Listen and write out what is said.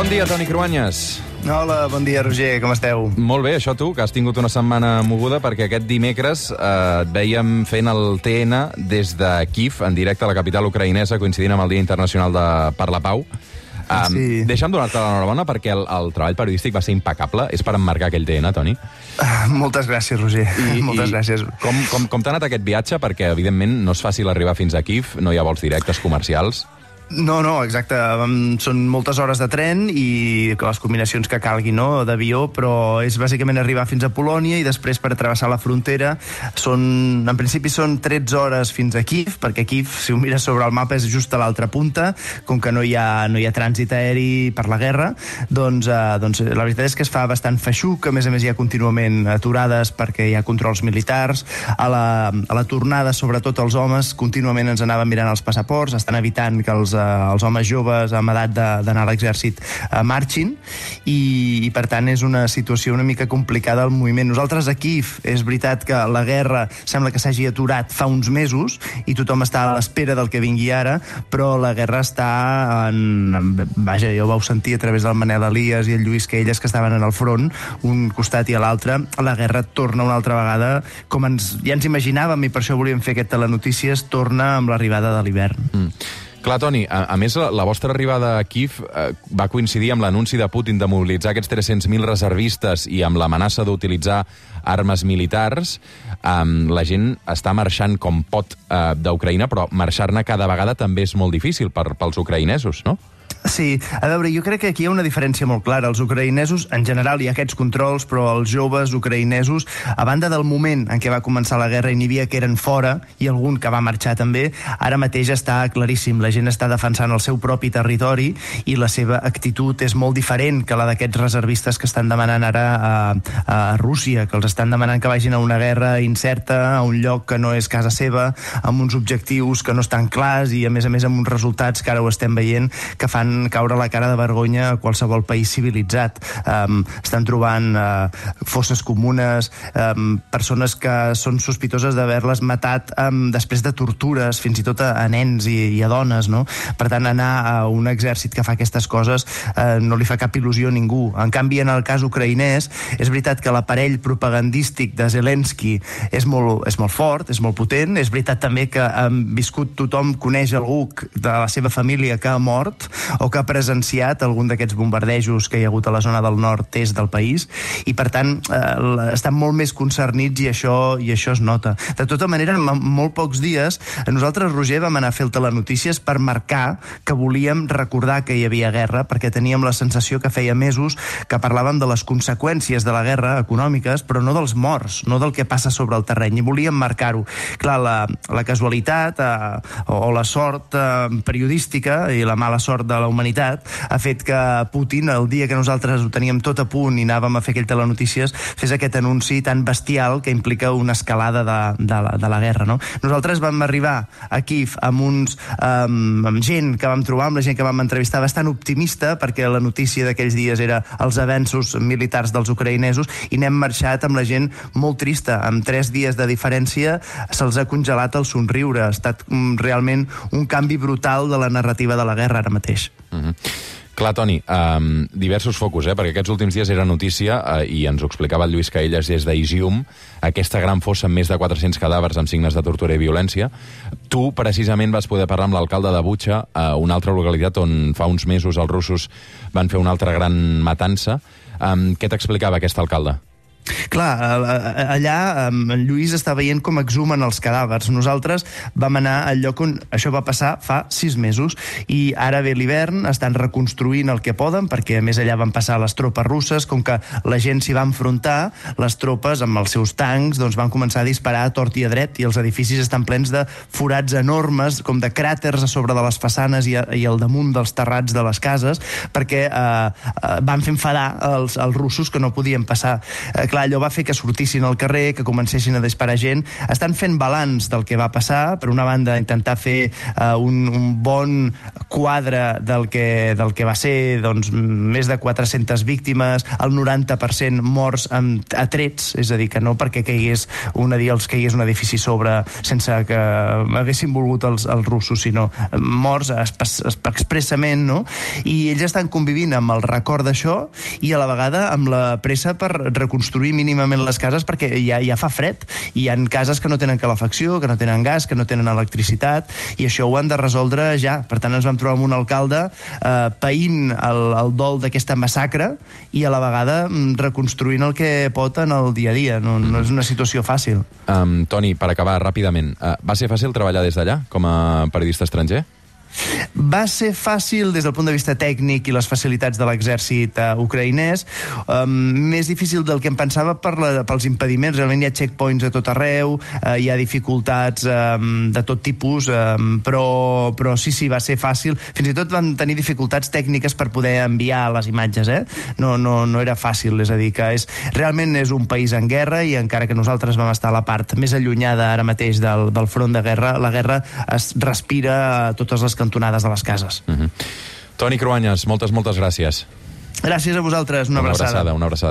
Bon dia, Toni Cruanyes. Hola, bon dia, Roger, com esteu? Molt bé, això tu, que has tingut una setmana moguda, perquè aquest dimecres eh, et veiem fent el TN des de Kiev, en directe a la capital ucraïnesa, coincidint amb el Dia Internacional de per la Pau. Um, Sí. Deixa'm donar-te l'enhorabona perquè el, el treball periodístic va ser impecable. És per emmarcar aquell TN, Toni. Ah, moltes gràcies, Roger. moltes gràcies. Com, com, com t'ha anat aquest viatge? Perquè, evidentment, no és fàcil arribar fins a Kiev, no hi ha vols directes comercials. No, no, exacte. Són moltes hores de tren i les combinacions que calgui, no?, d'avió, però és bàsicament arribar fins a Polònia i després per travessar la frontera són, en principi són 13 hores fins a Kiev, perquè Kiev, si ho mires sobre el mapa, és just a l'altra punta, com que no hi ha, no hi ha trànsit aeri per la guerra, doncs, uh, doncs la veritat és que es fa bastant feixuc, a més a més hi ha contínuament aturades perquè hi ha controls militars, a la, a la tornada, sobretot els homes, contínuament ens anaven mirant els passaports, estan evitant que els, eh, els homes joves amb edat d'anar a l'exèrcit eh, marxin i, i per tant és una situació una mica complicada el moviment. Nosaltres a Kiev és veritat que la guerra sembla que s'hagi aturat fa uns mesos i tothom està a l'espera del que vingui ara, però la guerra està en. Vaja, ja ho vau sentir a través del Manel Elias i el Lluís Quelles que estaven en el front, un costat i a l'altre. La guerra torna una altra vegada, com ens, ja ens imaginàvem i per això volíem fer aquest telenotícies, torna amb l'arribada de l'hivern. Mm. Clar, Toni, a, a més, la, la vostra arribada a Kiev eh, va coincidir amb l'anunci de Putin de mobilitzar aquests 300.000 reservistes i amb l'amenaça d'utilitzar armes militars. Um, la gent està marxant com pot uh, d'Ucraïna, però marxar-ne cada vegada també és molt difícil per, pels ucraïnesos, no? Sí, a veure, jo crec que aquí hi ha una diferència molt clara. Els ucraïnesos, en general, hi ha aquests controls, però els joves ucraïnesos, a banda del moment en què va començar la guerra i n'hi havia que eren fora, i algun que va marxar també, ara mateix està claríssim. La gent està defensant el seu propi territori i la seva actitud és molt diferent que la d'aquests reservistes que estan demanant ara a, a Rússia, que els estan demanant que vagin a una guerra incerta, a un lloc que no és casa seva, amb uns objectius que no estan clars i, a més a més, amb uns resultats que ara ho estem veient que fan caure la cara de vergonya a qualsevol país civilitzat. Um, estan trobant uh, fosses comunes, um, persones que són sospitoses d'haver-les matat um, després de tortures, fins i tot a, a nens i, i a dones, no? Per tant, anar a un exèrcit que fa aquestes coses uh, no li fa cap il·lusió a ningú. En canvi, en el cas ucraïnès, és veritat que l'aparell propagandístic de Zelensky és molt, és molt fort, és molt potent, és veritat també que han viscut tothom, coneix algú de la seva família que ha mort, o que ha presenciat algun d'aquests bombardejos que hi ha hagut a la zona del nord-est del país i per tant eh, estan molt més concernits i això, i això es nota. De tota manera, en molt pocs dies nosaltres, Roger, vam anar a fer el telenotícies per marcar que volíem recordar que hi havia guerra perquè teníem la sensació que feia mesos que parlàvem de les conseqüències de la guerra econòmiques, però no dels morts, no del que passa sobre el terreny, i volíem marcar-ho. Clar, la, la casualitat eh, o la sort eh, periodística i la mala sort de la humanitat ha fet que Putin, el dia que nosaltres ho teníem tot a punt i anàvem a fer aquell telenotícies, fes aquest anunci tan bestial que implica una escalada de, de, la, de la guerra. No? Nosaltres vam arribar a Kiev amb, uns, um, amb gent que vam trobar, amb la gent que vam entrevistar, bastant optimista, perquè la notícia d'aquells dies era els avenços militars dels ucraïnesos, i n'hem marxat amb la gent molt trista. Amb tres dies de diferència se'ls ha congelat el somriure. Ha estat um, realment un canvi brutal de la narrativa de la guerra ara mateix. Mm -hmm. Clar, Toni, um, diversos focus, eh? perquè aquests últims dies era notícia, uh, i ens ho explicava el Lluís Caelles des d'Isium, aquesta gran fossa amb més de 400 cadàvers amb signes de tortura i violència. Tu, precisament, vas poder parlar amb l'alcalde de Butxa, uh, una altra localitat on fa uns mesos els russos van fer una altra gran matança. Um, què t'explicava aquest alcalde? Clar, allà en Lluís està veient com exhumen els cadàvers. Nosaltres vam anar al lloc on això va passar fa sis mesos i ara ve l'hivern, estan reconstruint el que poden, perquè a més allà van passar les tropes russes, com que la gent s'hi va enfrontar, les tropes amb els seus tancs doncs, van començar a disparar a tort i a dret i els edificis estan plens de forats enormes, com de cràters a sobre de les façanes i, a, i al damunt dels terrats de les cases, perquè eh, eh, van fer enfadar els, els russos que no podien passar. Eh, clar, allò va fer que sortissin al carrer, que comencessin a disparar gent. Estan fent balanç del que va passar. Per una banda, intentar fer uh, un, un bon quadre del que, del que va ser doncs, més de 400 víctimes, el 90% morts amb atrets, és a dir, que no perquè caigués un, els caigués un edifici sobre sense que haguessin volgut els, els russos, sinó morts expressament, no? I ells estan convivint amb el record d'això i a la vegada amb la pressa per reconstruir mínimament les cases perquè ja, ja fa fred. Hi han cases que no tenen calefacció, que no tenen gas, que no tenen electricitat, i això ho han de resoldre ja. Per tant, ens vam trobar amb un alcalde eh, païnt el, el dol d'aquesta massacre i a la vegada mm, reconstruint el que pot en el dia a dia. No, no és una situació fàcil. Um, Toni, per acabar ràpidament, uh, va ser fàcil treballar des d'allà com a periodista estranger? Va ser fàcil des del punt de vista tècnic i les facilitats de l'exèrcit uh, ucraïnès, um, més difícil del que em pensava per la, pels impediments. Realment hi ha checkpoints a tot arreu, uh, hi ha dificultats um, de tot tipus, um, però, però sí, sí, va ser fàcil. Fins i tot vam tenir dificultats tècniques per poder enviar les imatges, eh? No, no, no era fàcil, és a dir, que és, realment és un país en guerra i encara que nosaltres vam estar a la part més allunyada ara mateix del, del front de guerra, la guerra es respira a totes les cantonades de les cases. Uh -huh. Toni Cruanyes, moltes, moltes gràcies. Gràcies a vosaltres, una, una abraçada. abraçada. Una abraçada.